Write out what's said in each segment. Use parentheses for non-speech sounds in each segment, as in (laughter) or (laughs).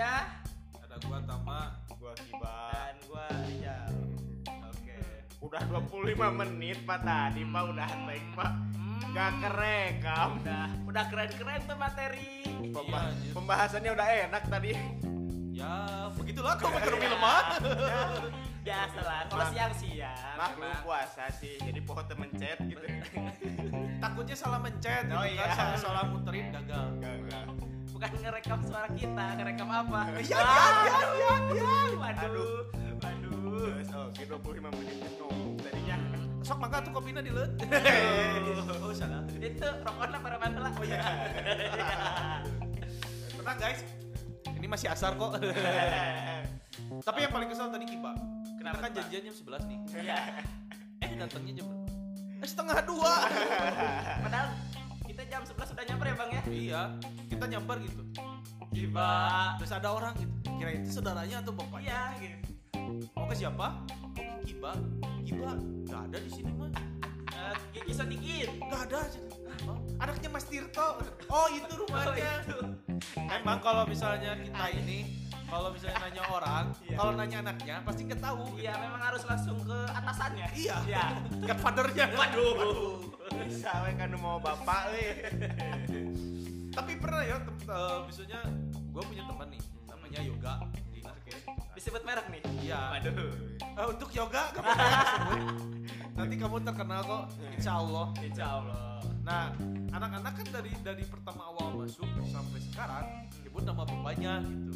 semuanya. Ada gua Tama. Gua Kiba. Dan gua Rijal. Oke. Udah 25 menit Pak tadi Pak udah baik Pak. Gak kerekam. Udah, udah keren-keren tuh materi. Pemba- Iya, pembahasannya udah enak tadi. Ya, begitulah kok ekonomi lemah. Biasa lah, kalau Mak- (laughs) siang-siang. Maklum memang. puasa sih, jadi pohon mencet gitu. (laughs) Takutnya salah mencet gitu Oh, kan, iya. salah, salah muterin gagal. Gak. Bukan ngerekam suara kita, ngerekam apa? Iya, (laughs) iya, iya, iya. Waduh, waduh. Oh, oke 25 menit ngomong tadinya. Sok mangga tuh kopinya di leut. (laughs) Oh, salah. Itu rokoknya para mantel Oh iya. (laughs) Tenang guys. Ini masih asar kok. Tapi yang paling kesel tadi. Kita Kenapa, kan janjian jam 11 nih. Iya. Eh datangnya jam berapa? Eh, setengah dua. Padahal jam 11 sudah nyamper ya, Bang ya? iya, kita nyamper gitu. Kiba. Terus ada orang gitu. Kira itu saudaranya atau bapaknya? Iya, gitu. Mau ke siapa? Mau ke Kiba? Kiba nggak ada di sini mah. Eh, Gigi sedikit. Nggak ada. Oh, anaknya Mas Tirto. Oh itu (laughs) Oh, rumahnya. itu. Emang kalau misalnya kita ini, kalau misalnya nanya orang, Iya. kalau nanya anaknya pasti nggak tahu. Iya, memang harus langsung ke atasannya. Iya. Iya. (laughs) Godfathernya. Waduh. Bisa we kan mau bapak we. (laughs) Tapi pernah ya, tem- eh, misalnya gue punya teman nih, namanya Yoga. Di Disebut merek nih. Iya. Waduh. Eh, untuk Yoga kamu jangan sebut. Nanti kamu terkenal kok, insya Allah. Insya Allah. Nah, anak-anak kan dari dari pertama awal masuk sampai sekarang nyebut nama bapaknya gitu.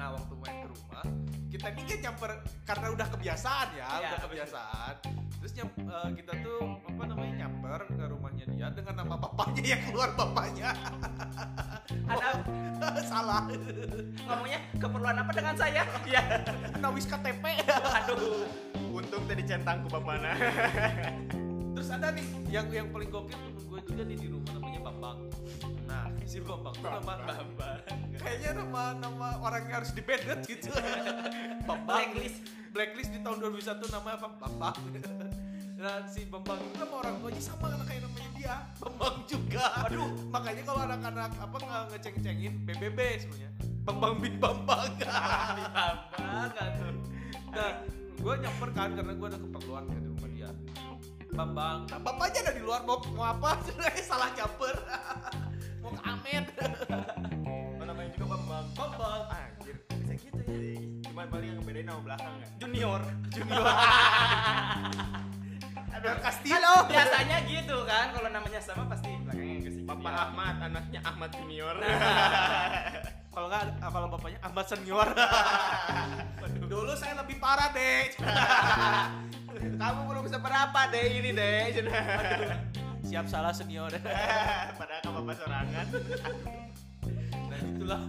Nah, waktu main ke rumah, kita ini kan nyamper karena udah kebiasaan ya, Iya, udah kebiasaan. Terus nyam, eh, kita tuh apa namanya nyamper ke rumahnya dia dengan nama bapaknya yang keluar bapaknya. Ada (laughs) Salah. ngomongnya keperluan apa dengan saya? Iya. Nawis KTP. Aduh. Untung tadi centang ku bapana. (laughs) Terus ada nih yang yang paling gokil temen gue juga nih di rumah namanya Bambang. Si Bambang tuh nama Bambang. kayaknya nama nama orang yang harus dibedet gitu. (laughs) Bambang. Blacklist. Blacklist di tahun 2001 namanya apa? Bambang. (laughs) Nah, si Bambang itu nama orang tuanya sama anak kayak namanya dia. Bambang juga. Aduh, makanya kalau anak-anak apa nggak ngeceng-cengin BBB semuanya. Bambang bin Bambang. (laughs) Bambang aduh. Nah, gue nyamper kan karena gue ada keperluan kan di rumah dia. Bambang, nah bapaknya ada di luar mau mau apa? Sebenarnya salah nyamper. Paling yang ngebedain nama belakang ya. Junior. Junior. (laughs) ada Kastil. Halo. Biasanya gitu kan kalau namanya sama pasti belakangnya yang ke sini. Papa Ahmad, anaknya Ahmad Junior. (laughs) Kalau nggak kalau bapaknya Ahmad Senior. (laughs) Dulu saya lebih parah deh. Kamu belum seberapa deh ini deh. Siap salah senior. Padahal kamu bapak sorangan. nah itulah.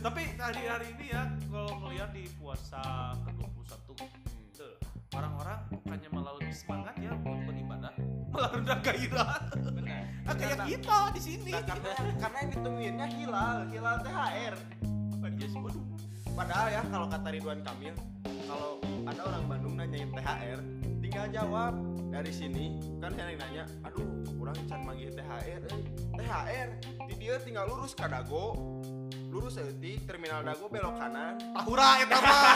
Tapi hari-hari ini ya kalau melihat di puasa ke-21 Betul. orang-orang bukannya malah lebih semangat ya untuk beribadah, malah rendah gairah. Benar. Ah, (laughs) kayak kita di sini. Nah, (laughs) karena karena yang ditungguinnya hilal, hilal THR. Waduh. Padahal ya kalau kata Ridwan Kamil, kalau ada orang Bandung nanyain THR, tinggal jawab dari sini. Kan saya nanya, aduh kurang can magi THR, eh, THR di dia tinggal lurus ke Dago, lurus eutik terminal Dago belok kanan, Tahura eta mah.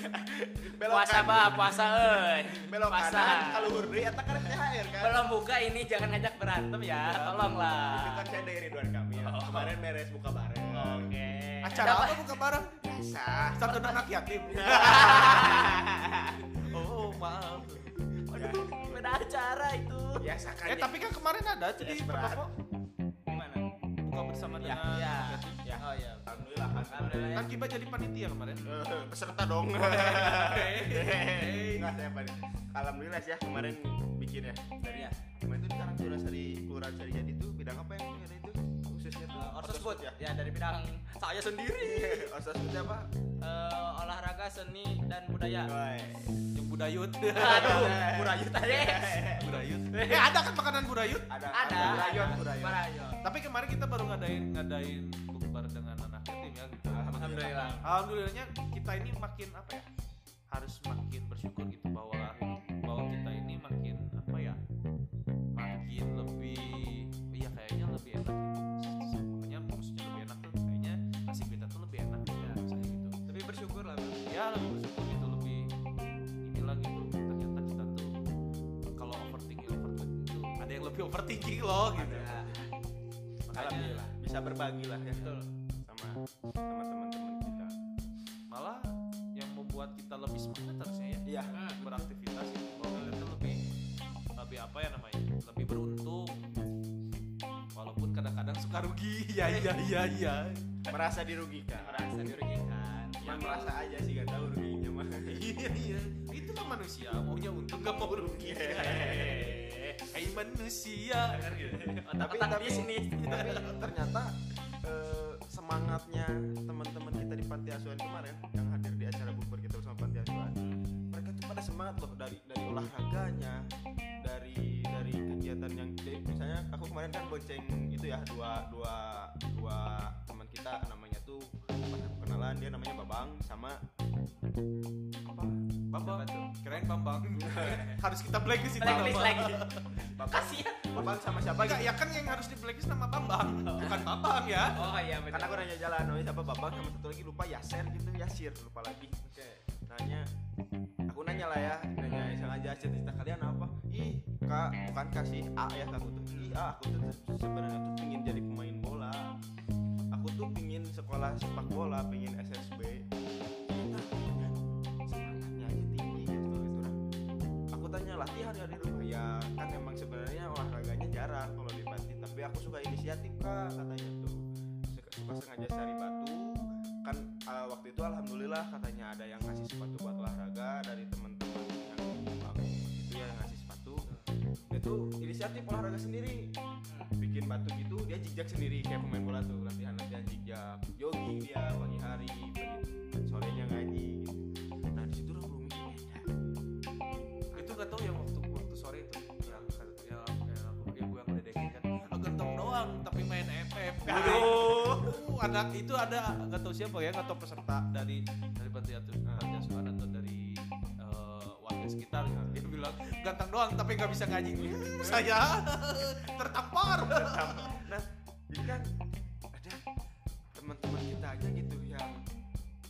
(laughs) belok Puasa kanan, bah, puasa euy. belok Puasa. kanan, kalau deui eta kan THR kan. Belum buka ini jangan ngajak berantem ya, Itu tolonglah. kan saya dari Ridwan Kamil. Oh. Kemarin beres buka bareng. Oke. Acara Ada apa buka bareng? Biasa. Satu anak yatim. (laughs) (laughs) oh, maaf. Waduh, beda acara itu. Kan. Eh tapi kan kemarin ada tuh di Yes. Pendopo Gimana? buka bersama Ya, dengan ya. Ya. Alhamdulillah kan. Alhamdulillah. Kan Kiba jadi panitia kemarin. Eh, peserta dong. (laughs) Enggak saya Alhamdulillah sih ya kemarin bikin ya. Dari ya. Kemarin itu sekarang sudah dari kelurahan Sarijadi itu bidang apa yang ada itu khususnya tuh Uh, Orsosbud ya. Ya dari bidang saya sendiri. (laughs) Orsosbud apa? Eh, olahraga, seni dan budaya. Yang budayut. Aduh, burayut aja. (laughs) budayut. Eh ada kan makanan budayut? Ada Ada. Burayot. Burayot. Tapi kemarin kita baru ngadain ngadain Alhamdulillah. Alhamdulillahnya kita ini makin apa ya? Harus makin bersyukur gitu bahwa bahwa kita ini makin apa ya? Makin lebih iya kayaknya lebih enak gitu. Pokoknya maksudnya lebih enak tuh kayaknya nasib kita tuh ya lebih bersyukur gitu lebih inilah gitu ternyata kita tuh kalau overthinking overthinking tuh ada yang lebih overthinking loh gitu Ada. makanya Alhamdulillah bisa berbagi lah ya Betul. Sama sama teman-teman kita. malah yang membuat kita lebih semangat harusnya ya Iya. Beraktivitas bahwa kita tuh lebih lebih apa ya namanya lebih beruntung walaupun kadang-kadang suka rugi (laughs) ya iya iya iya Merasa dirugikan. merasa dirugikan Cuma merasa aja sih gak tahu ruginya mah. (laughs) iya iya itulah manusia maunya untung gak mau rugi Hai manusia kan gitu tapi tapi bisnis. tapi ternyata eh, semangatnya teman-teman kita di panti asuhan kemarin yang hadir di acara bukber kita bersama panti asuhan. Mereka tuh pada semangat loh dari dari olahraganya dari dari kegiatan yang jadi misalnya aku kemarin kan bonceng itu ya dua dua dua teman kita namanya tuh kenalan dia namanya Babang sama apa Bambang. Kirain Bambang. (laughs) Harus kita blacklist itu blacklist lagi Babang kasihan. Babang sama siapa? Enggak, gitu ya kan yang harus di blacklist nama Bambang. Bukan Bambang ya. Oh iya betul. Karena aku nanya jalan oh siapa Babang sama satu lagi lupa Yaser gitu Yasir lupa lagi. Oke. Nanya. Aku nanya lah ya nanya iseng aja cerita kalian apa? Ih kak bukan kasih A ya aku tuh. Ih A aku tuh sebenarnya tuh pingin jadi pemain bola. Aku tuh pingin sekolah sepak bola pingin SSB emang sebenarnya olahraganya jarang kalau di tapi aku suka inisiatif kak katanya tuh. Suka, suka sengaja cari batu. Kan uh, waktu itu alhamdulillah katanya ada yang ngasih sepatu buat olahraga dari teman-teman yang aku itu ya yang ngasih sepatu. Dia tuh inisiatif olahraga sendiri. Bikin batu gitu dia jijak sendiri kayak pemain bola tuh latihan latihan jijak jogging dia pagi hari Aduh. Uh, anak itu ada gak tau siapa ya gak tau peserta dari dari panti asuhan asuhan atau dari eh, warga sekitar. Gitu. dia bilang ganteng doang tapi gak bisa ngaji. (laughs) Saya tertampar. Nah jadi kan ada teman-teman kita aja gitu yang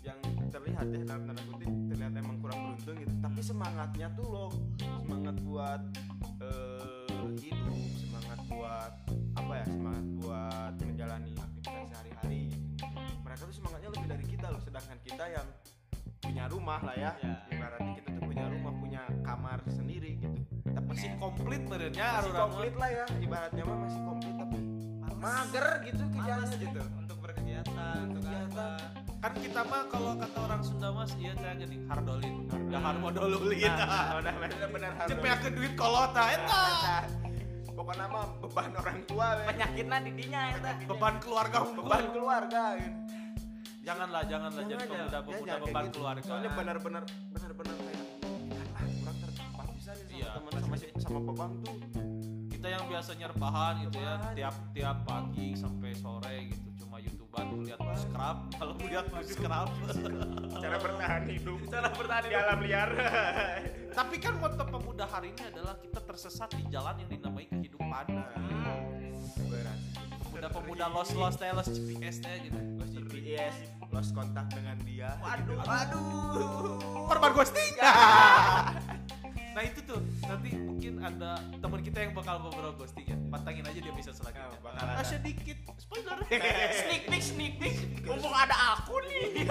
yang terlihat ya dalam tanda kutip terlihat emang kurang beruntung gitu. Tapi semangatnya tuh loh semangat buat kita yang punya rumah lah ya. Ya. ibaratnya kita tuh punya rumah punya kamar sendiri gitu. Tapi masih komplit badannya masih komplit lah ya. Ibaratnya mah masih komplit tapi mager gitu kerjanya gitu. Untuk berkegiatan untuk apa. Kan kita mah kalau kata orang Sunda mas iya teh gini hardolin. Ya Hmm. harmodolulin nah, (laughs) udah bener harus cepeakeun duit kolota eta. (laughs) Pokoknya mah beban orang tua we. penyakitnya didinya ya teh beban keluarga beban keluarga gitu. Janganlah janganlah jadi Jangan, pemuda ya, pemuda kayak beban gitu. keluarga. Soalnya benar-benar benar-benar kayak ah kurang tertempat bisa nih sama Iya. teman sama si sama pebang tuh. Kita yang biasanya rebahan gitu ya tiap tiap pagi sampai sore gitu. Cuma youtuber lihat scrub kalau lihat scrub. (laughs) Cara bertahan hidup. Cara bertahan di alam liar. (laughs) Tapi kan moto pemuda hari ini adalah kita tersesat di jalan yang dinamai kehidupan. Berat pemuda-pemuda lost lost teh lost GPS teh gitu. Lost GPS lost kontak dengan dia. Waduh. Gitu. waduh korban ghosting nah itu tuh. Nanti mungkin ada teman kita yang bakal ngobrol ghosting ya. Pantangin aja dia bisa selanjutnya. Oh, bakal ada. ah, sedikit. Spoiler. (laughs) Sneak peek sneak peek. Mumpung ada aku nih.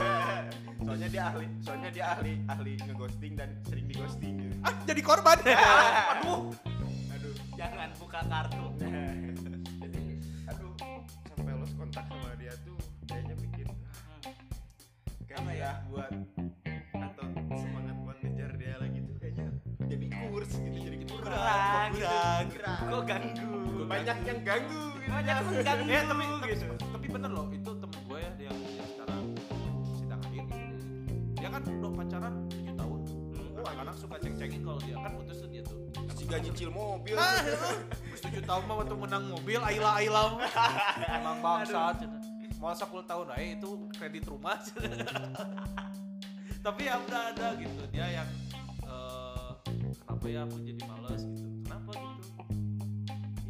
(laughs) Soalnya dia ahli. Soalnya dia ahli ahli ngeghosting dan sering dighosting. Gitu. ah jadi korban. (laughs) Aduh. Aduh. Jangan buka kartu. Jadi aduh sampai lost kontak sama dia tuh kayak ya buat atau semangat buat ngejar dia lagi tuh kayaknya jadi kurs gitu jadi kurang kurang. gitu kurang. Kok ganggu? Banyak yang ganggu gitu. banyak yang ganggu ya tapi tapi, gitu. tapi bener loh itu temen gue ya dia yang, yang sekarang sidang akhir gitu. Dia kan udah pacaran 7 tahun. Hmm. anak-anak suka ceng-cengin kalau dia. Kan putus tuh dia tuh. Si gaji cil mobil. Ah, 7 tahun mah waktu menang mobil aila aila emang bangsat mau 10 tahun aja itu kredit rumah. (laughs) Tapi ya udah ada gitu. Dia yang eh, kenapa ya aku jadi males gitu? Kenapa gitu?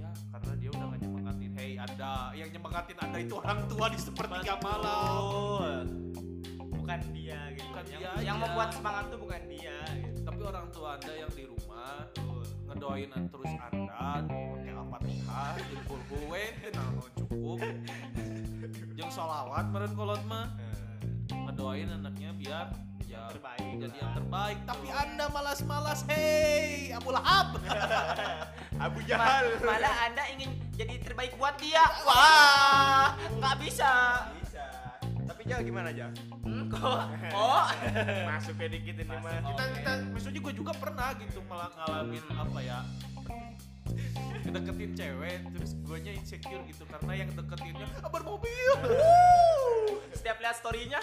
Ya karena dia udah gak nyemangatin. Hey anda. Yang nyemangatin anda itu orang tua di sepertiga malam. Bukan dia gitu. Bukan yang, dia. yang aja. membuat semangat tuh bukan dia gitu. tapi orang tua anda yang di rumah ngedoain terus anda pakai jempol gue nah cukup (laughs) sholawat meren kolot mah. Ngedoain anaknya biar ya terbaik jadi yang terbaik. Tapi anda malas-malas hei Abu Lahab. (laughs) Abu Ma- Jahal. malah anda ingin jadi terbaik buat dia. Wah. Nggak bisa. Bisa. Tapi Jal gimana Jal hmm, kok oh. Masuk ke dikit ini mah. Masuk. kita kita maksudnya gue juga pernah gitu malah ngalamin apa ya (laughs) deketin cewek terus gue nya insecure gitu karena yang deketinnya ah, bermobil setiap lihat storynya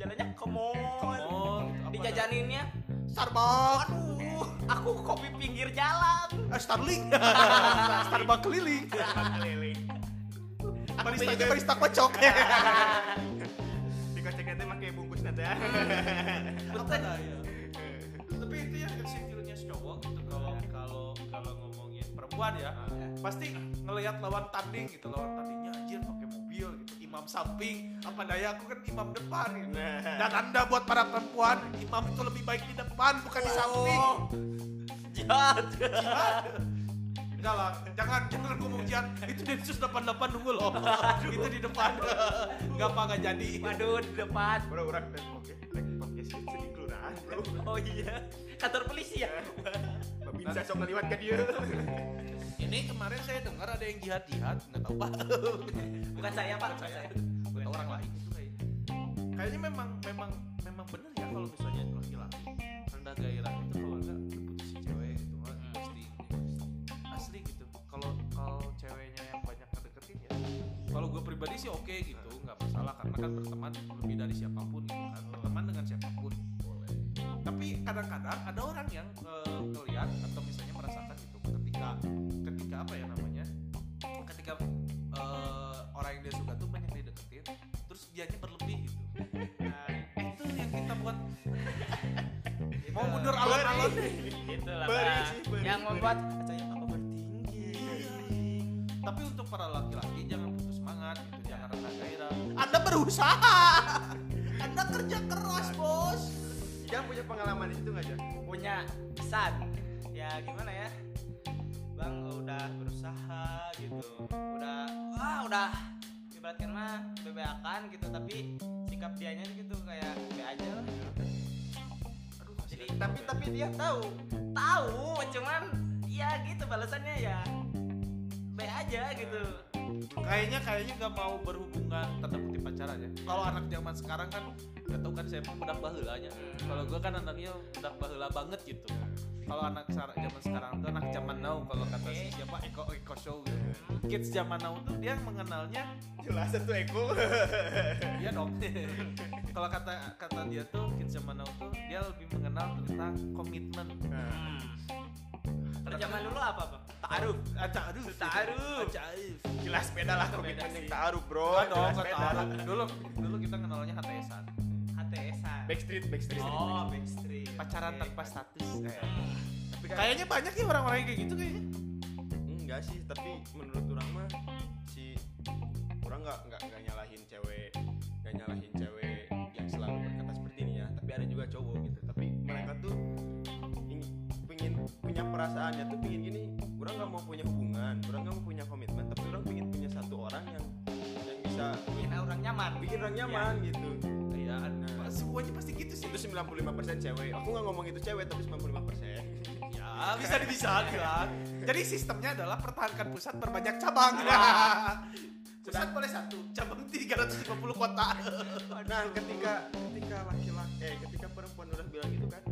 jalannya ke mall oh apa dijajaninnya Starbucks aduh aku kopi pinggir jalan. Eh, Starling (laughs) Starbucks keliling. Keliling. Barista barista kocok. (laughs) Di kocek nanti pakai bungkus nanti ya perempuan ya pasti ngelihat lawan tanding gitu lawan tandingnya anjir pakai mobil gitu imam samping apa daya aku kan imam depan gitu. Nah. dan anda buat para perempuan imam itu lebih baik di depan bukan di samping. Jahat. Jihad enggak lah jangan jangan ngomong jihad itu Densus 88 dulu loh. Itu di depan. Enggak apa enggak jadi. Waduh di depan. Bro orang dan oke. Podcast kelurahan bro oh iya kantor polisi ya saya sok ngeliwat ke dia. Ini kemarin saya dengar ada yang jihad jihad nggak tahu pak. Bukan saya pak bukan saya. Atau orang lain. Itu kayaknya kayaknya memang memang memang bener ya kalau misalnya laki-laki. Anda gairah itu kalau putus si cewek gitu mah pasti asli gitu. Kalau kalau ceweknya yang banyak ngedeketin ya kalau gue pribadi sih oke gitu nggak masalah. Karena kan berteman lebih dari siapa pun gitu kan. Berteman dengan siapa pun tapi kadang-kadang ada orang yang ngeliat atau misalnya merasakan gitu ketika ketika apa ya namanya ketika eh, orang yang dia suka tuh banyak dideketin terus dianya berlebih gitu. Nah itu yang kita buat. (laughs) Mau mundur alon-alon. Sih, beri, yang beri. membuat saya apa bertinggi. Tapi untuk para laki-laki jangan putus semangat gitu jangan rendah gairah. Anda berusaha. Anda kerja keras bos Jal punya pengalaman di situ nggak Jal? punya pesan ya gimana ya? Bang udah berusaha gitu. Udah wah udah. Ibaratkan mah bebeakan gitu tapi sikap dianya gitu kayak be aja lah. Aduh jadi tapi tapi dia tahu. Tahu cuman ya gitu balasannya ya be aja gitu kayaknya kayaknya gak mau berhubungan tanda kutip pacaran ya. Kalau anak zaman sekarang kan gak tau kan saya mah budak baheulanya kalau gue kan anaknya budak baheula banget gitu. Kalau anak zaman sekarang tuh anak zaman now kalau kata si siapa? Eko Eko Show gitu. Kids zaman now tuh dia mengenalnya jelas itu Eko. (laughs) Iya dong. Kalau kata kata dia tuh kids zaman now tuh dia lebih mengenal tentang komitmen. hmm. Kalau zaman dulu apa bang taaruf Acaruf. Ta'aruf. Acaruf. jelas beda lah komitmen yang taruh bro Enggak dong, enggak. Dulu dulu kita kenalnya HTS-an. HTS-an backstreet backstreet oh backstreet Pacaran tanpa status. Tapi kan Kayaknya banyak ya orang-orang yang kayak gitu kayaknya. enggak sih tapi menurut orang mah si orang nggak nggak nggak nyalahin cewek nggak nyalahin cewek yang selalu berkata seperti ini ya tapi ada juga cowok gitu tapi mereka tuh punya perasaannya tuh pengen gini orang nggak mau punya hubungan orang nggak mau punya komitmen tapi orang pengen punya satu orang yang yang bisa bikin orang nyaman bikin orang nyaman gitu Iya, nah. semuanya pasti gitu sih. itu 95% cewek aku nggak ngomong itu cewek tapi 95% (laughs) Ya, bisa bisa bilang. Jadi sistemnya adalah pertahankan pusat berbanyak cabang. (laughs) pusat boleh satu, cabang 350 kota. nah ketika ketika laki-laki eh ketika perempuan udah bilang gitu kan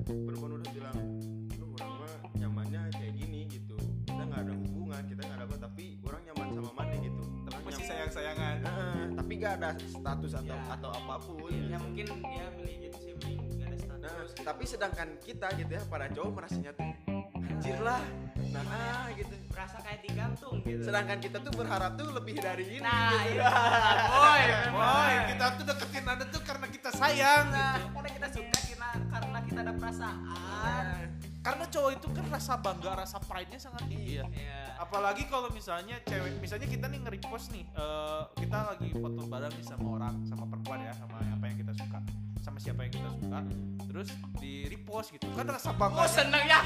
nggak ada status atau Ya. atau apa pun. Ya mungkin dia milih gitu sih milih gak ada status nah tapi sedangkan kita gitu ya para cowok merasanya tuh anjir lah. Nah gitu. Merasa kayak digantung gitu. Sedangkan kita tuh berharap tuh lebih dari ini nah gitu. iya. Boy (laughs) Boy, kita tuh deketin anda tuh karena kita sayang. nah, karena kita suka kita karena kita ada perasaan Karena cowok itu kan rasa bangga, rasa pride-nya sangat tinggi ya. ya Apalagi kalau misalnya cewek, misalnya kita nih nge-repost nih, eh, kita lagi foto bareng nih sama orang, sama perempuan ya, sama apa yang kita suka. sama siapa yang kita suka terus di repost gitu. Kan rasa bangga Oh seneng ya.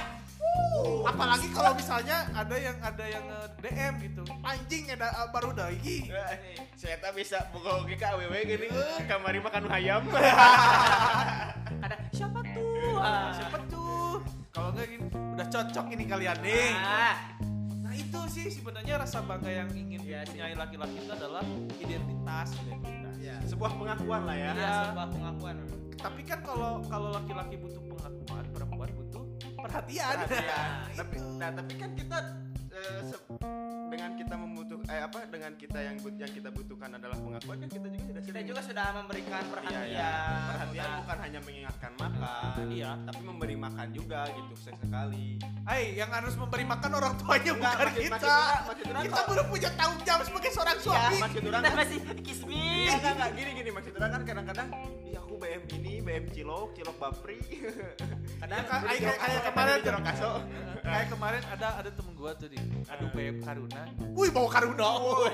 apalagi kalau misalnya ada yang ada yang DM gitu. Anjing ada ah, baru lagi saya tak bisa buka ke aww gini eh kamari makan ayam (laughs) Ada siapa tuh cocok ini kalian nih Ah. nah itu sih sebenarnya rasa bangga yang ingin Iya dipunyai laki-laki itu adalah identitas identitas ya, sebuah pengakuan lah ya Ya, Iya. sebuah pengakuan. tapi kan kalau kalau laki-laki butuh pengakuan perempuan butuh perhatian, Perhatian. Nah, tapi nah tapi kan kita eh, dengan kita membutuh eh apa dengan kita yang but- yang kita butuhkan adalah pengakuan kan kita juga sudah Kita juga sudah memberikan perhatian. Iya, iya. perhatian Udah. bukan hanya mengingatkan makan Iya. tapi memberi makan juga gitu sesekali Hai, yang harus memberi makan orang tuanya Enggak, bukan maksud- kita. maksud maksud orang kita belum punya tanggung jawab sebagai seorang ya suami. maksud orang Kita kan masih. Iya, enggak, enggak, gini gini maksud orang kan kadang-kadang iya aku BM ini BM cilok cilok bapri (laughs) Ya, kayak, kayak, apa, kemarin jeruk kaso kayak kemarin ada ada temen gua tuh di aduh BM Karuna. Wih, bawa Karuna.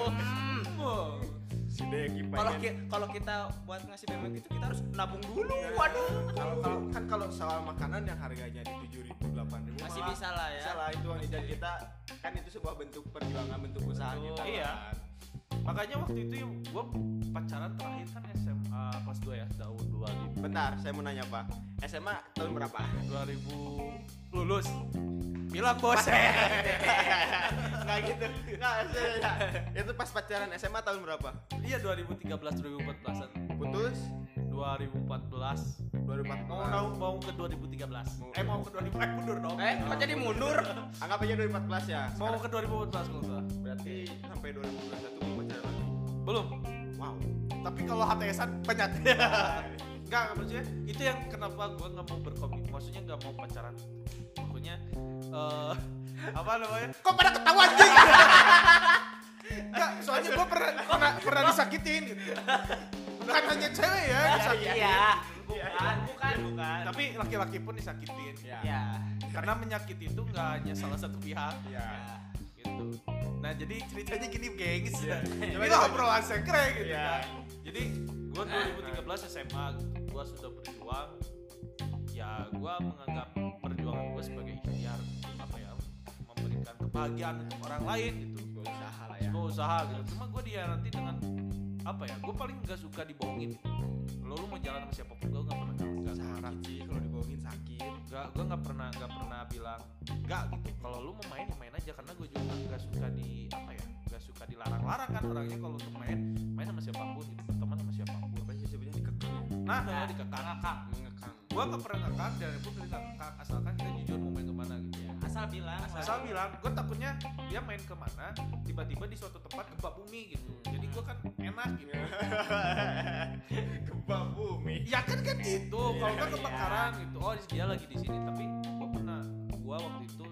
Hmm. Si Kalau ki- kalau kita buat ngasih BM itu kita harus nabung dulu. Ya. Waduh. kalau kalau kan kalau soal makanan yang harganya di tujuh ribu delapan ribu Masih bisa lah ya. bisa lah itu dan kita kan itu sebuah bentuk perjuangan bentuk usaha kita Iya. kan. Makanya waktu itu ya, gua pacaran terakhir kan SMA kelas 2 ya, tahun 2000. bentar saya mau nanya pak SMA tahun berapa 2000 lulus. Bilang bos. (laughs) nggak gitu. Nggak itu pas pacaran SMA tahun berapa? Iya 2013 2014-an. putus? 2014 2004 mau mau, mau ke 2013 eh mau ke 2000 eh mundur dong. Eh, kok jadi mundur? anggap aja 2014 ya. Mau ke 2014 kalau berarti sampai 2021 belum pacaran belum. Wow. Tapi kalau HTSan banyak (laughs) enggak maksudnya itu yang kenapa gue nggak mau berkomitmen maksudnya nggak mau pacaran pokoknya eh (laughs) apa namanya kok pada ketawa anjing enggak soalnya gue pernah pernah pernah disakitin gitu bukan hanya cewek ya disakitin. Iya. Bukan, bukan, bukan. tapi laki-laki pun disakitin ya Ya. karena menyakiti itu nggak hanya salah satu pihak ya gitu nah jadi ceritanya gini gengs Iya. ini tuh obrolan sekre gitu Iya. kan jadi gua 2013 SMA gua sudah berjuang. Ya gua menganggap perjuangan gua sebagai ikhtiar apa ya memberikan kebahagiaan untuk orang lain gitu. Gua usaha lah ya. Gua usaha gitu. Cuma gua dihianati dengan apa ya gua paling nggak suka dibohongin. Lo lu mau jalan sama siapa pun gua nggak pernah nggak pernah sakit sih kalau dibohongin sakit. Gak, gue nggak pernah nggak pernah bilang nggak gitu. Kalau lu mau main ya main aja. Karena gue juga nggak suka di apa ya, nggak suka dilarang-larang kan orangnya. Kalau untuk main main sama siapa pun gitu, Nah, nah dikekang ngakang. mengekang Gue nggak pernah ngakang dan pun dari ngakang asalkan kita jujur mau main ke mana gitu. Ya, Asal bilang. Asal bilang, gue takutnya dia main ke mana, tiba-tiba di suatu tempat gempa bumi gitu. Jadi gue kan enak gitu. (laughs) gempa bumi Ya kan kan gitu, kalau nggak Iya. kebakaran gitu. Oh dia lagi di sini, tapi gue pernah, gue waktu itu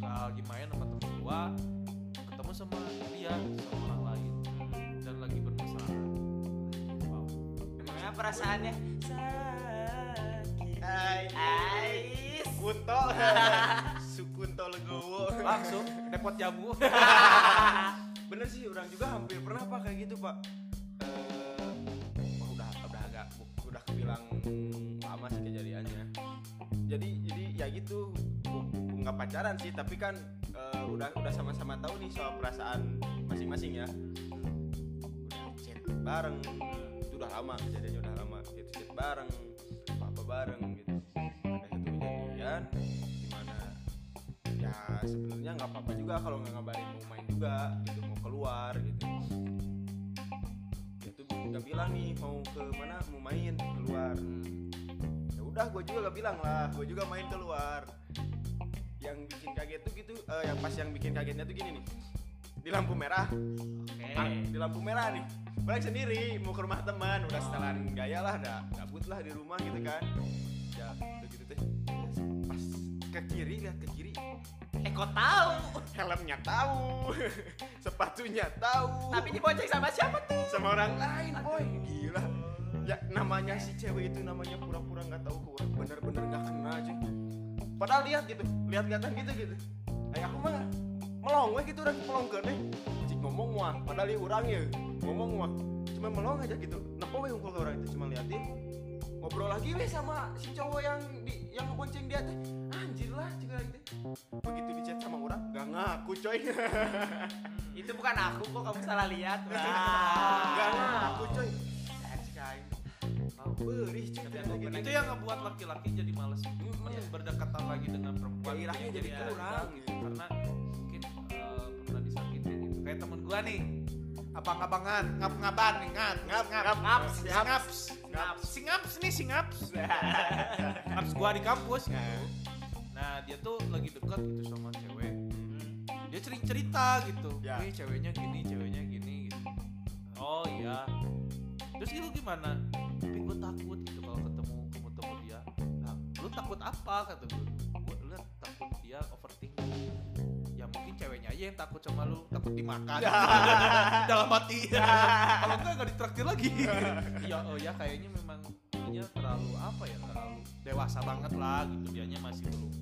lagi main sama temen gue, ketemu sama dia sama Gimana perasaannya? Sakit. Hai. Ais. Kunto (laughs) Sukunto Legowo Langsung depot jamu. (laughs) bener sih orang juga hampir pernah pak kayak gitu pak Eh, wah, udah udah agak udah kebilang lama sih kejadiannya jadi jadi ya gitu nggak pacaran sih tapi kan eh, udah udah sama-sama tahu nih soal perasaan masing-masing ya udah chat bareng itu udah lama kejadiannya udah lama. Gitu chat bareng apa apa bareng gitu. Ada satu kejadian di mana ya sebenarnya nggak apa-apa juga kalau nggak ngabarin mau main juga gitu mau keluar gitu. Itu nggak bilang nih mau ke mana? Mau main keluar. Ya udah gue juga gak bilang lah gue juga main keluar. Yang bikin kaget tuh gitu eh, yang pas yang bikin kagetnya tuh gini nih. Di lampu merah. Oke. Ah, di lampu merah nih balik sendiri mau ke rumah teman. Udah setelan gaya lah udah gabut lah di rumah gitu kan. Ya udah gitu teh pas ke kiri lihat ke kiri. Eh kok tahu? helmnya tahu. (laughs) Sepatunya tahu. Tapi dibonceng sama siapa tuh? sama orang lain boy gila. Ya namanya si cewek itu namanya pura-pura nggak tahu ke orang bener-bener nggak kenal aja padahal lihat gitu lihat-lihatan gitu gitu. Kayak aku mah melong we gitu orang melong deh cik ngomong wah padahal dia orang ya ngomong wah cuma melong aja gitu. Napa we unggul ke orang itu? Cuma liatin. Ngobrol lagi weh sama si cowok yang di yang ngebonceng dia teh anjir lah juga gitu begitu di chat sama orang gak ngaku coy. (laughs) Itu bukan aku kok kamu salah lihat. (laughs) gak ngaku coy. Beri itu yang ngebuat laki-laki jadi males. Iya. berdekatan lagi dengan perempuan Gairahnya jadi Iya, kurang. gitu. karena mungkin eh, pernah disakitin gitu. Kayak temen gua nih abang-abangan ngap-ngaban nih ngap ngap. Ngap ngap singaps Ngaps. singaps nih singaps (laughs) ngaps. Gua di kampus. Gitu nah dia tuh lagi dekat gitu sama cewek. Dia sering cerita gitu. Ya. Wih ceweknya gini ceweknya gini gitu. Oh iya. Terus lu gimana? Tapi gue takut gitu kalau ketemu ketemu temu dia. Nah, lu takut apa? Kata gue gue takut dia overthinking aja yang takut sama lu takut dimakan. (laughs) Dalam hati. Kalau enggak nggak ditraktir lagi. Iya oh ya kayaknya memang dia terlalu apa ya terlalu dewasa banget lah gitu. Dianya masih belum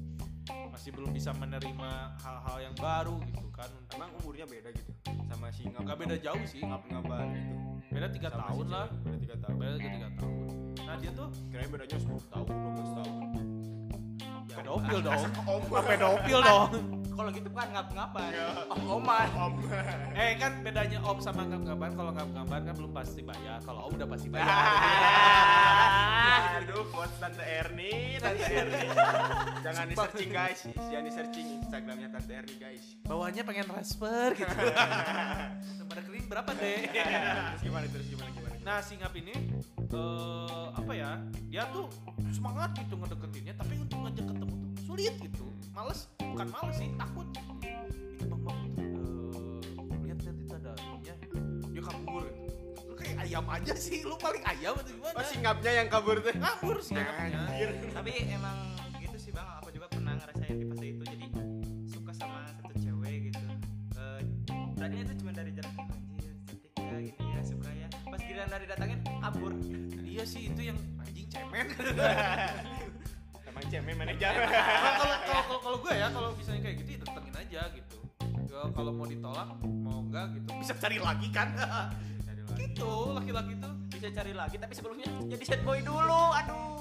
masih belum bisa menerima hal-hal yang baru gitu kan. Emang umurnya beda gitu? Sama si ngap nggak beda jauh sih. Ngap ngaban gitu beda tiga Sama si tahun lah. beda tiga tahun. Beda tiga tahun. Nah dia tuh kirain bedanya 10 tahun 12 tahun. Ya pedofil dong. pedofil dong (laughs) Kalau gitu bukan ngap-ngapan. Ya. Oh, oman. om (laughs) eh kan bedanya om sama ngap-ngaban kalau ngap-ngaban kan belum pasti bayar kalau om udah pasti bayar (laughs) Aduh, quotes Tante Erni, Tante Erni. Jangan di searching guys, jangan di searching Instagramnya Tante Erni guys. bawahnya pengen transfer gitu (laughs) nomor rekening berapa deh terus gimana terus gimana gimana? nah si ngap ini eh apa ya dia tuh semangat gitu ngedeketinnya tapi untuk ngajak ketemu sulit gitu males bukan males sih takut itu bang bang eh, lihat lihat itu ada ininya dia kabur gitu. lu kayak ayam aja sih lu paling ayam atau gimana Oh, singapnya yang kabur tuh. kabur sih. Tapi emang gitu sih bang, aku juga pernah ngerasain di fase itu jadi suka sama satu cewek gitu. Eh, tadinya itu cuma dari jarak anjir cantik ya gini ya suka ya. Pas giliran dari datangin kabur. iya sih itu yang anjing cemen (laughs) Cemen manajer. Nah, kalau kalau kalau gue ya kalau misalnya kayak gitu ya datengin aja gitu Ya, kalau mau ditolak mau enggak gitu bisa cari lagi kan gitu laki-laki tuh Bisa cari lagi tapi sebelumnya jadi set boy dulu. Aduh.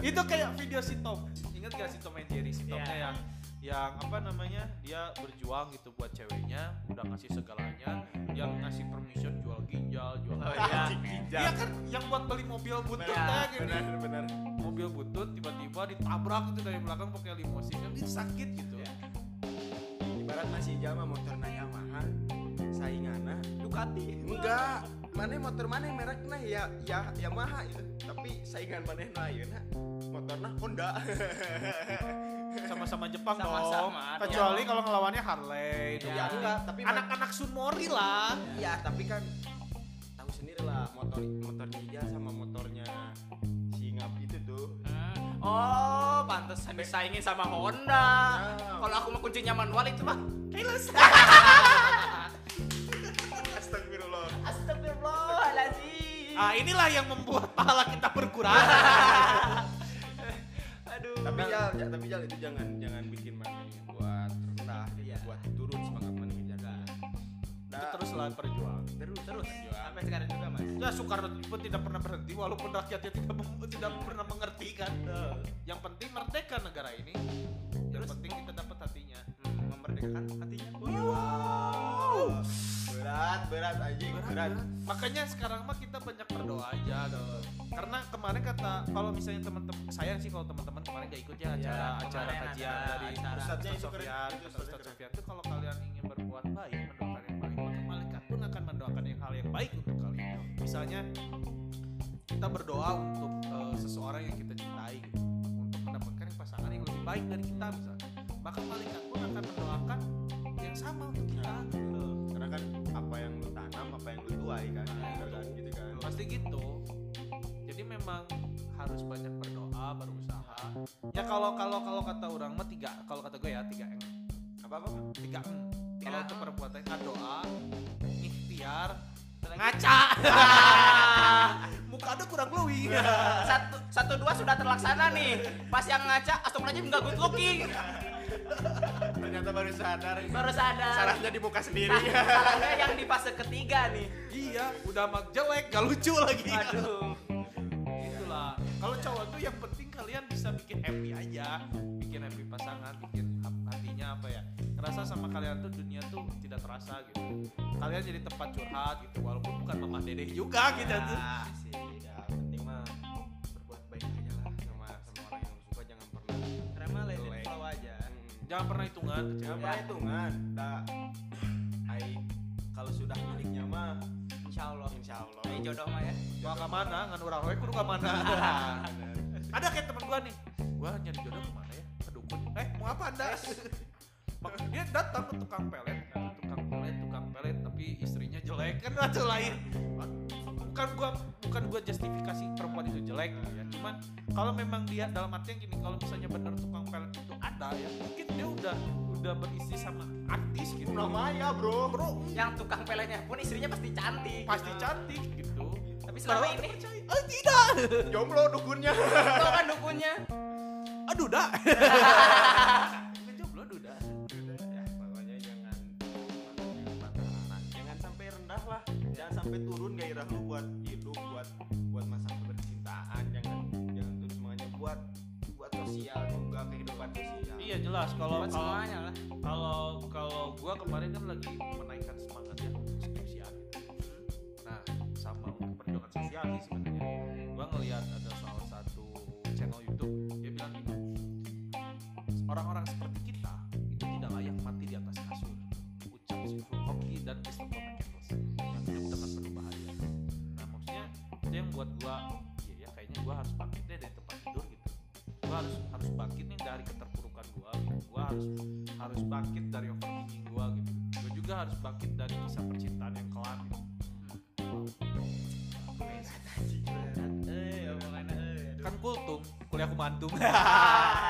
itu kayak video si Tom ingat gak si Tom and Jerry si Tomnya Iya. yang yang apa namanya dia berjuang gitu buat ceweknya udah ngasih segalanya yang ngasih permission jual ginjal jual Oh, apa. iya. Iya kan yang buat beli mobil butut Benar, ya gini Benar benar. Mobil butut tiba-tiba ditabrak gitu dari belakang pakai limosin kan itu sakit gitu. Ya. Ibarat masih jama motor Yamaha sainganna Ducati. enggak. Mana motor mana mereknya ya ya Yamaha itu. Tapi saingan mana na? Ayeuna motornya Honda. (laughs) Sama-sama Jepang dong. Sama-sama, kecuali kalau ngelawannya Harley Iya. ya enggak tapi anak-anak Sunmori lah. Ya tapi kan tahu sendiri lah motor motornya dia sama motornya Hmm. Oh, pantesan disaingin sama Honda. Nah. Kalau aku mau kuncinya manual itu mah keles. (laughs) Astagfirullah Astagfirullahaladzim. ah inilah yang membuat pahala kita berkurang (laughs) Aduh. tapi jal, ja- tapi jal itu jangan jangan bikin mana buat rendah Iya. buat turun semangat itu teruslah perjuang terus terus sampai sekarang juga mas. ya Soekarno pun tidak pernah berhenti walaupun rakyatnya tidak tidak pernah mengerti kan yang penting merdeka negara ini yang Terus? penting kita dapat hatinya Hmm, memerdekakan hatinya. berat berat anjing berat, makanya sekarang mah kita banyak berdoa aja gitu. karena kemarin kata kalau misalnya teman-teman sayang sih kalau teman-teman kemarin gak ikut ya acara Iya, acara kemarin kajian dari acara. Keren, Sofian keren. Sofian itu kalau kalian ingin berbuat baik yang hal yang baik untuk kalian. Misalnya kita berdoa untuk eh, seseorang yang kita cintai gitu, untuk mendapatkan pasangan yang lebih baik dari kita misalnya. Maka malaikat pun akan mendoakan yang sama untuk kita. Gitu. karena kan apa yang lu tanam apa yang lu tuai kan Bener kan gitu kan. Pasti gitu. Jadi memang harus banyak berdoa berusaha. Ya kalau kalau kalau kata orang mah tiga kalau kata gue ya tiga m. Apa apa? Tiga kalau perempuan teh kan doa ikhtiar ngaca (laughs) muka ada kurang glowing satu satu dua sudah terlaksana nih. Pas yang ngaca, astagfirullahaladzim nggak good looking. ternyata baru sadar Baru sadar. salahnya di muka sendiri Salahnya yang di fase ketiga nih. iya udah mak jelek gak lucu lagi Aduh. itulah happy aja bikin happy pasangan bikin hatinya apa ya ngerasa sama kalian tuh dunia tuh tidak terasa gitu. Kalian jadi tempat curhat gitu walaupun bukan mamah dedeh juga gitu tuh sih ya penting mah berbuat baik aja lah sama sama orang yang suka jangan pernah karena let it Jelek. flow aja. Hmm. jangan pernah hitungan jangan cewek pernah hitungan dah ai kalau sudah miliknya mah insya Allah. insya Allah. Ini jodoh mah ya. Mau ke mana? Ngan urang we kudu ke mana? (laughs) Ada kayak temen gua nih. Gua nyari jodoh ke mana ya? Ke dukun. Eh mau apa anda? Mak- dia datang ke tukang pelet. Tukang pelet tukang pelet tapi istrinya jelek. Kan itu lain. Bukan gua bukan gua justifikasi perempuan itu jelek gitu ya. Cuman kalau memang dia dalam artian gini kalau misalnya benar tukang pelet itu ada ya mungkin dia udah udah beristri sama artis gitu. Namanya bro. Bro. Yang tukang peletnya pun istrinya pasti cantik. Pasti cantik gitu. Tapi selama ini percaya, oh tidak. Jomblo dukunnya. Lo kan dukunnya. Aduh dah (laughs) sampai turun gairah lu buat hidup buat buat masa percintaan jangan jangan terus semuanya buat buat sosial juga kehidupan sosial. Iya jelas. Kalau kalau semuanya lah. kalau kalau gua kemarin kan lagi menaikkan semangat ya untuk skripsian nah sama untuk perjuangan sosial sih sebenarnya. Gua ngelihat ada salah satu channel YouTube dia bilang gini orang-orang seperti buat gua ya, ya kayaknya gua harus bangkit deh dari tempat tidur gitu. Gua harus harus bangkit nih dari keterpurukan gua gitu. gua harus harus bangkit dari overthinking gua gitu. Gua juga harus bangkit dari kisah percintaan yang kelam gitu. Eh eh kan kultum kuliah kumantum (laughs)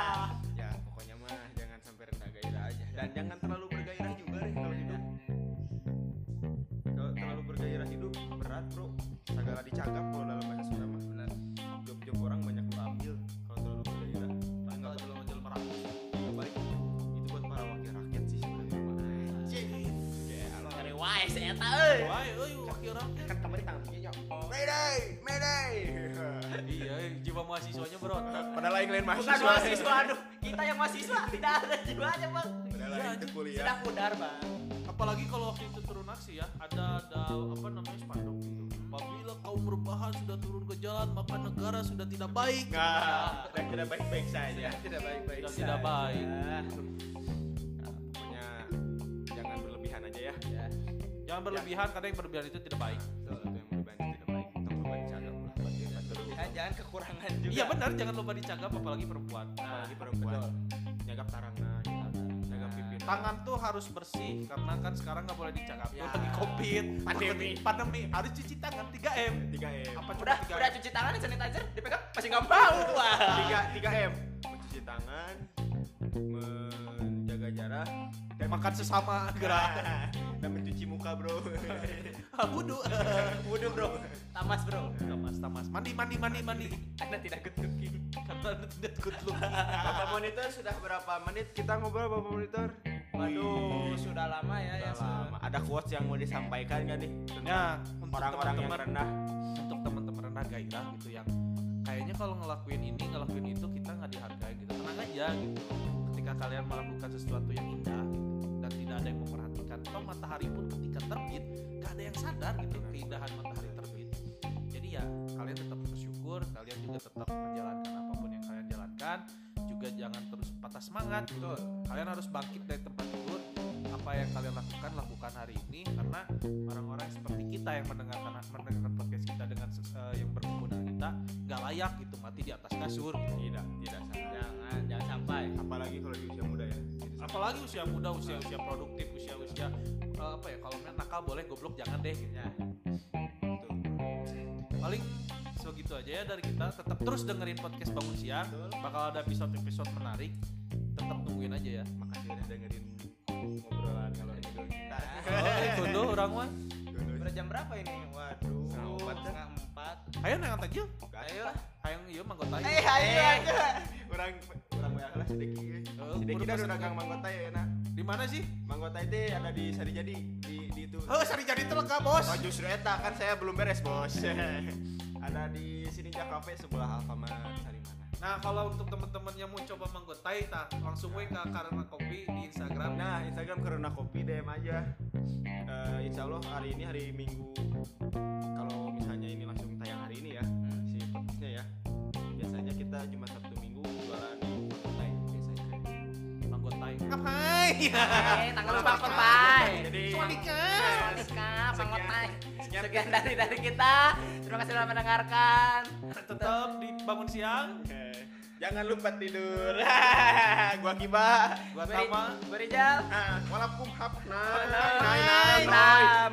pudar bang Apalagi kalau waktu itu turun aksi ya, ada ada apa namanya spanduk gitu. Apabila kaum merubahan sudah turun ke jalan, maka negara sudah tidak baik. Nggak, dan tidak baik-baik saja. tidak baik-baik Sudah tidak baik. Nah, pokoknya jangan berlebihan aja ya. ya Jangan berlebihan karena yang berlebihan itu tidak baik. Betul, yang berlebihan itu tidak baik. Jangan kekurangan juga Iya benar, jangan lupa dicagap apalagi perempuan. Apalagi perempuan. Nyagap pimpinan. Tangan tuh harus bersih karena kan sekarang nggak boleh dicagap. Ya. Lagi covid, Pandemi. pandemi harus cuci tangan 3 m. 3 m. Apa udah 3 udah cuci tangan sanitizer dipegang masih nggak mau wah 3 3 m. Mencuci tangan, menjaga jarak, dan Makan sesama gerak. (laughs) dan mencuci muka bro. (laughs) Wudhu. (laughs) Wudhu bro tamas bro Tamas, tamas. Mandi, mandi, mandi, mandi. anda tidak good looking Karena tidak good look. Bapak monitor sudah berapa menit kita ngobrol Bapak monitor? Waduh sudah lama ya ya Sudah lama. Ada quotes yang mau disampaikan gak nih? Tentang Ya, orang-orang yang rendah. untuk teman-teman rendah gairah gitu yang kayaknya kalau ngelakuin ini ngelakuin itu kita nggak dihargai gitu tenang aja gitu ketika kalian melakukan sesuatu yang indah gitu, dan tidak ada yang memperhatikan toh matahari pun ketika terbit gak ada yang sadar gitu keindahan matahari terbit jadi ya kalian tetap bersyukur kalian juga tetap menjalankan apa pun yang kalian jalankan juga jangan terus patah semangat gitu kalian harus bangkit dari tempat tidur apa yang kalian lakukan lakukan hari ini karena orang-orang seperti kita yang mendengarkan mendengarkan podcast kita dengan eh, yang berkumpul dengan kita nggak layak gitu mati di atas kasur Tidak, tidak salah. jangan jangan sampai Apalagi kalau di usia muda ya. apalagi usia muda usia usia produktif usia usia eh, apa ya kalau main nakal boleh goblok jangan deh gitu. ya Betul. paling segitu aja ya dari kita. Tetap terus dengerin podcast bangun siang. Bakal ada episode episode menarik. Tetap tungguin aja ya. Makasih udah dengerin ngobrolan kalau itu kita. oh itu orang mah udah jam berapa ini? Waduh Setengah empat, setengah empat. Ayo nang aja ayo ayo iya manggota. Eh ayo ayo Orang orang banyak lah sedikit. Oh, Sedikit kudu kita pas udah dagang manggota ya nah. di mana sih? Manggota itu ada di Sari Jadi di di itu. oh sari jadi telega bos. Oh justru eta. Kan saya belum beres bos. (laughs) ada di sini Cafe sebelah Alfamart Sari mana. Nah, kalau untuk teman-teman yang mau coba manggotai, tah langsung we ke Karena Kopi di Instagram. Nah, Instagram karena kopi DM aja. Eh, insya Allah hari ini hari Minggu. Kalau misalnya ini langsung tayang hari ini ya, si podcastnya ya. Biasanya kita Jumat Sabtu Ngapain? Eh, tanggal lupa pai. Jadi Soalika. Soalika, Pangotai. Sekian. Sekian dari dari kita. Terima kasih sudah mendengarkan. Tetap di bangun siang. eh, jangan lupa tidur. (laughs) Gua Kiba. Gua Tama. Berijal. Ah, walaupun hap. Nah, nah, nah, nah. Nam.